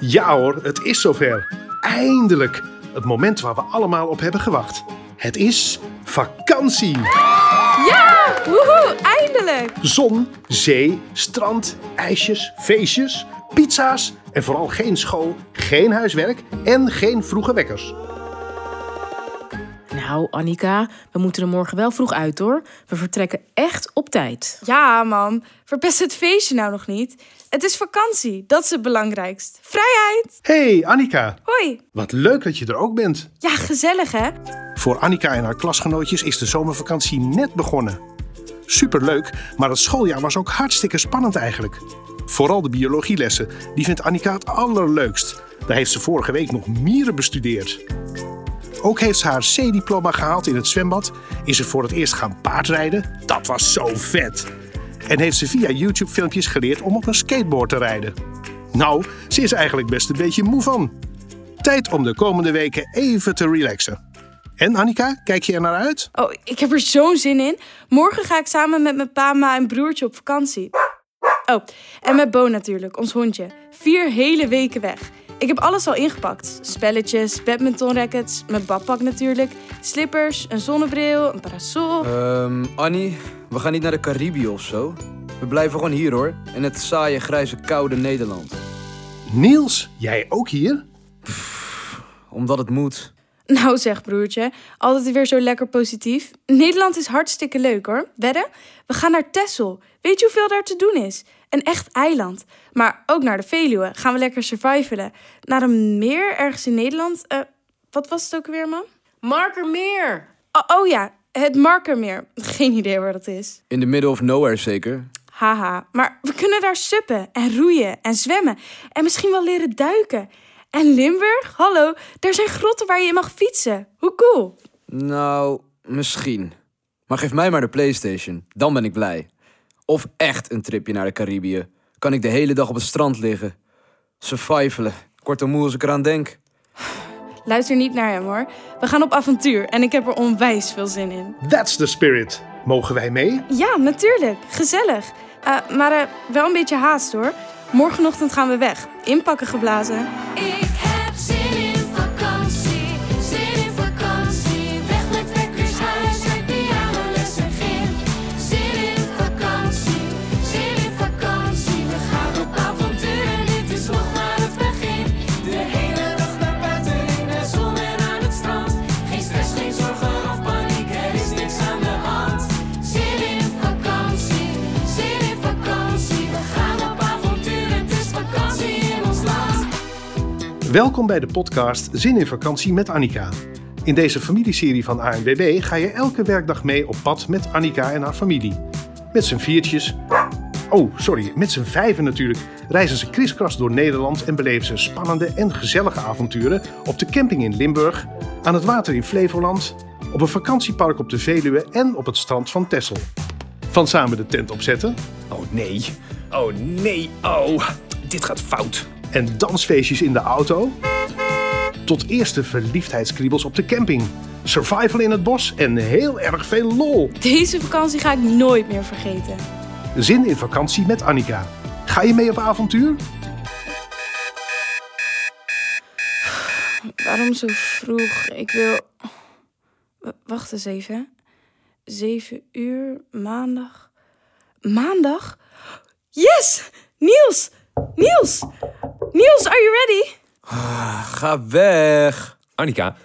Ja hoor, het is zover. Eindelijk. Het moment waar we allemaal op hebben gewacht. Het is vakantie. Ja, woehoe, eindelijk. Zon, zee, strand, ijsjes, feestjes, pizza's en vooral geen school, geen huiswerk en geen vroege wekkers. Nou, Annika, we moeten er morgen wel vroeg uit hoor. We vertrekken echt op tijd. Ja, mam, verpest het feestje nou nog niet. Het is vakantie, dat is het belangrijkst. Vrijheid. Hey Annika, Hoi. wat leuk dat je er ook bent. Ja, gezellig hè? Voor Annika en haar klasgenootjes is de zomervakantie net begonnen. Superleuk, maar het schooljaar was ook hartstikke spannend eigenlijk. Vooral de biologielessen, die vindt Annika het allerleukst. Daar heeft ze vorige week nog mieren bestudeerd. Ook heeft ze haar C-diploma gehaald in het zwembad. Is ze voor het eerst gaan paardrijden. Dat was zo vet. En heeft ze via YouTube-filmpjes geleerd om op een skateboard te rijden. Nou, ze is eigenlijk best een beetje moe van. Tijd om de komende weken even te relaxen. En Annika, kijk je er naar uit? Oh, ik heb er zo'n zin in. Morgen ga ik samen met mijn pa, ma en broertje op vakantie. Oh, en met Bo natuurlijk, ons hondje. Vier hele weken weg. Ik heb alles al ingepakt. Spelletjes, badmintonrackets, mijn badpak natuurlijk, slippers, een zonnebril, een parasol. Ehm, Annie, we gaan niet naar de Caribië of zo. We blijven gewoon hier hoor, in het saaie, grijze, koude Nederland. Niels, jij ook hier? Omdat het moet. Nou zeg broertje, altijd weer zo lekker positief. Nederland is hartstikke leuk hoor. Wedden? We gaan naar Texel. Weet je hoeveel daar te doen is? Een echt eiland. Maar ook naar de Veluwe. Gaan we lekker survivalen. Naar een meer ergens in Nederland. Eh, wat was het ook weer, man? Markermeer! Oh, oh ja, het Markermeer. Geen idee waar dat is. In the middle of nowhere zeker. Haha, maar we kunnen daar suppen en roeien en zwemmen. En misschien wel leren duiken. En Limburg? Hallo, daar zijn grotten waar je in mag fietsen. Hoe cool. Nou, misschien. Maar geef mij maar de Playstation, dan ben ik blij. Of echt een tripje naar de Caribië. Kan ik de hele dag op het strand liggen. Survivalen. Kortom moe als ik eraan denk. Luister niet naar hem hoor. We gaan op avontuur en ik heb er onwijs veel zin in. That's the spirit. Mogen wij mee? Ja, natuurlijk. Gezellig. Eh, maar eh, wel een beetje haast hoor. Morgenochtend gaan we weg. Inpakken geblazen. Welkom bij de podcast Zin in vakantie met Annika. In deze familieserie van ANWB ga je elke werkdag mee op pad met Annika en haar familie. Met z'n viertjes. Oh, sorry, met z'n vijven natuurlijk. Reizen ze kriskras door Nederland en beleven ze spannende en gezellige avonturen op de camping in Limburg, aan het water in Flevoland, op een vakantiepark op de Veluwe en op het strand van Texel. Van samen de tent opzetten Oh nee. Oh nee. Oh, dit gaat fout. En dansfeestjes in de auto. Tot eerste verliefdheidskriebels op de camping. Survival in het bos en heel erg veel lol. Deze vakantie ga ik nooit meer vergeten. Zin in vakantie met Annika. Ga je mee op avontuur? Waarom zo vroeg? Ik wil. W- Wacht eens even. Zeven uur, maandag. Maandag? Yes! Niels! Niels! Niels, are you ready? Ga weg. Annika,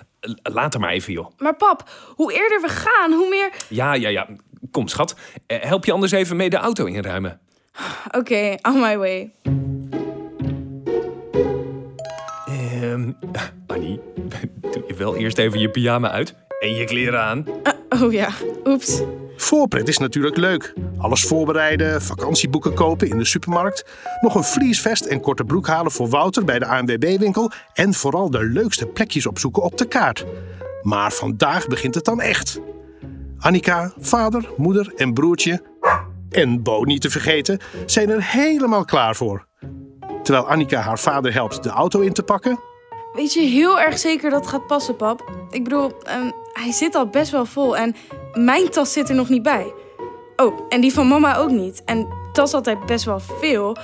laat er maar even, joh. Maar pap, hoe eerder we gaan, hoe meer. Ja, ja, ja. Kom, schat. Eh, Help je anders even mee de auto inruimen? Oké, on my way. Ehm, Annie, doe je wel eerst even je pyjama uit en je kleren aan? Oh ja, oeps. Voorpret is natuurlijk leuk. Alles voorbereiden, vakantieboeken kopen in de supermarkt. Nog een vliesvest en korte broek halen voor Wouter bij de ANWB-winkel. En vooral de leukste plekjes opzoeken op de kaart. Maar vandaag begint het dan echt. Annika, vader, moeder en broertje. En Bo niet te vergeten, zijn er helemaal klaar voor. Terwijl Annika haar vader helpt de auto in te pakken. Weet je heel erg zeker dat het gaat passen, pap? Ik bedoel, ehm, hij zit al best wel vol en mijn tas zit er nog niet bij. Oh, en die van mama ook niet. En tas altijd best wel veel.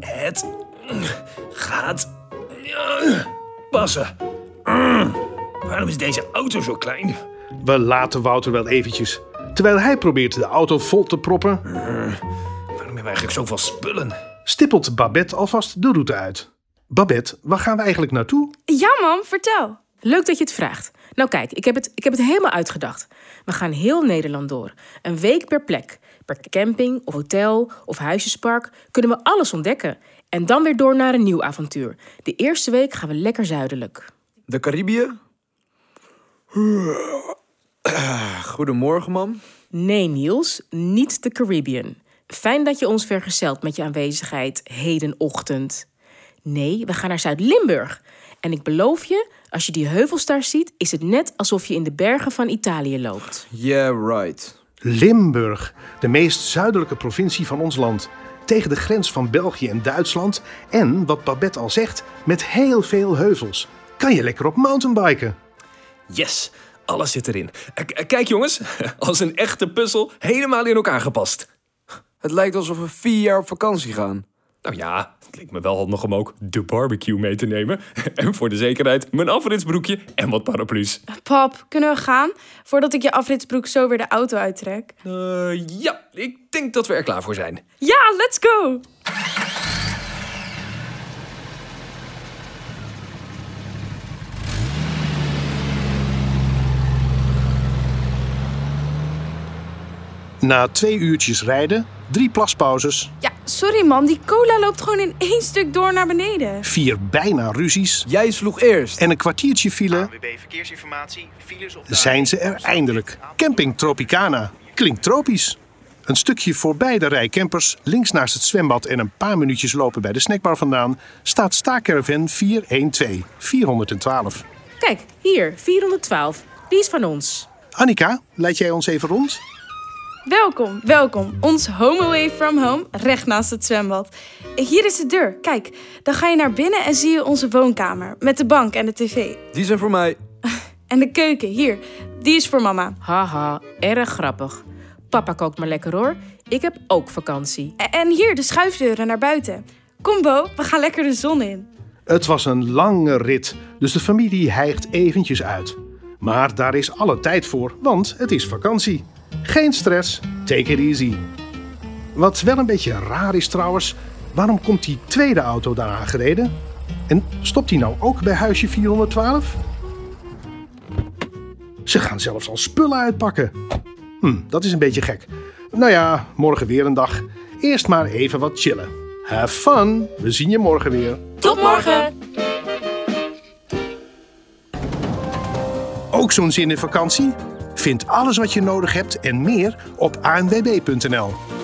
Het gaat passen. Mm. Waarom is deze auto zo klein? We laten Wouter wel eventjes. Terwijl hij probeert de auto vol te proppen, Waarom hebben we eigenlijk zoveel spullen? stippelt Babette alvast de route uit. Babette, waar gaan we eigenlijk naartoe? Ja, mam, vertel. Leuk dat je het vraagt. Nou kijk, ik heb het, ik heb het helemaal uitgedacht. We gaan heel Nederland door. Een week per plek. Per camping of hotel of huisjespark kunnen we alles ontdekken. En dan weer door naar een nieuw avontuur. De eerste week gaan we lekker zuidelijk. De Caribië? Goedemorgen, mam. Nee, Niels, niet de Caribbean. Fijn dat je ons vergezelt met je aanwezigheid hedenochtend. Nee, we gaan naar Zuid-Limburg. En ik beloof je, als je die heuvels daar ziet, is het net alsof je in de bergen van Italië loopt. Yeah, right. Limburg, de meest zuidelijke provincie van ons land. Tegen de grens van België en Duitsland. En, wat Babette al zegt, met heel veel heuvels. Kan je lekker op mountainbiken. Yes, alles zit erin. Eh, k- Kijk jongens, als een echte puzzel helemaal in elkaar gepast. Het lijkt alsof we vier jaar op vakantie gaan. Nou ja, het leek me wel handig om ook de barbecue mee te nemen. En voor de zekerheid mijn afritsbroekje en wat paraplu's. Pap, kunnen we gaan? Voordat ik je afritsbroek zo weer de auto uittrek. Eh, ja, ik denk dat we er klaar voor zijn. Ja, let's go! Na twee uurtjes rijden, drie plaspauzes, Ja, sorry man, die cola loopt gewoon in één stuk door naar beneden. vier bijna ruzies Jij sloeg eerst. en een kwartiertje file ANWB Verkeersinformatie. Files op de zijn ze A1 er eindelijk. Camping Tropicana. Klinkt tropisch. Een stukje voorbij de rij campers, links naast het zwembad en een paar minuutjes lopen bij de snackbar vandaan, staat Staakerven 412, 412. Kijk, hier, 412. Die is van ons. Annika, leid jij ons even rond? Welkom, welkom. Ons home away from home, recht naast het zwembad. Hier is de deur, kijk. Dan ga je naar binnen en zie je onze woonkamer. Met de bank en de tv. Die zijn voor mij. En de keuken, hier. Die is voor mama. Haha, erg grappig. Papa kookt maar lekker hoor. Ik heb ook vakantie. En hier de schuifdeuren naar buiten. Kom Bo, we gaan lekker de zon in. Het was een lange rit, dus de familie hijgt eventjes uit. Maar daar is alle tijd voor, want het is vakantie. Geen stress, take it easy. Wat wel een beetje raar is trouwens, waarom komt die tweede auto daar aangereden? En stopt die nou ook bij huisje 412? Ze gaan zelfs al spullen uitpakken. Hm, dat is een beetje gek. Nou ja, morgen weer een dag. Eerst maar even wat chillen. Have fun, we zien je morgen weer. Tot morgen! Ook zo'n zin in vakantie? Vind alles wat je nodig hebt en meer op anwb.nl.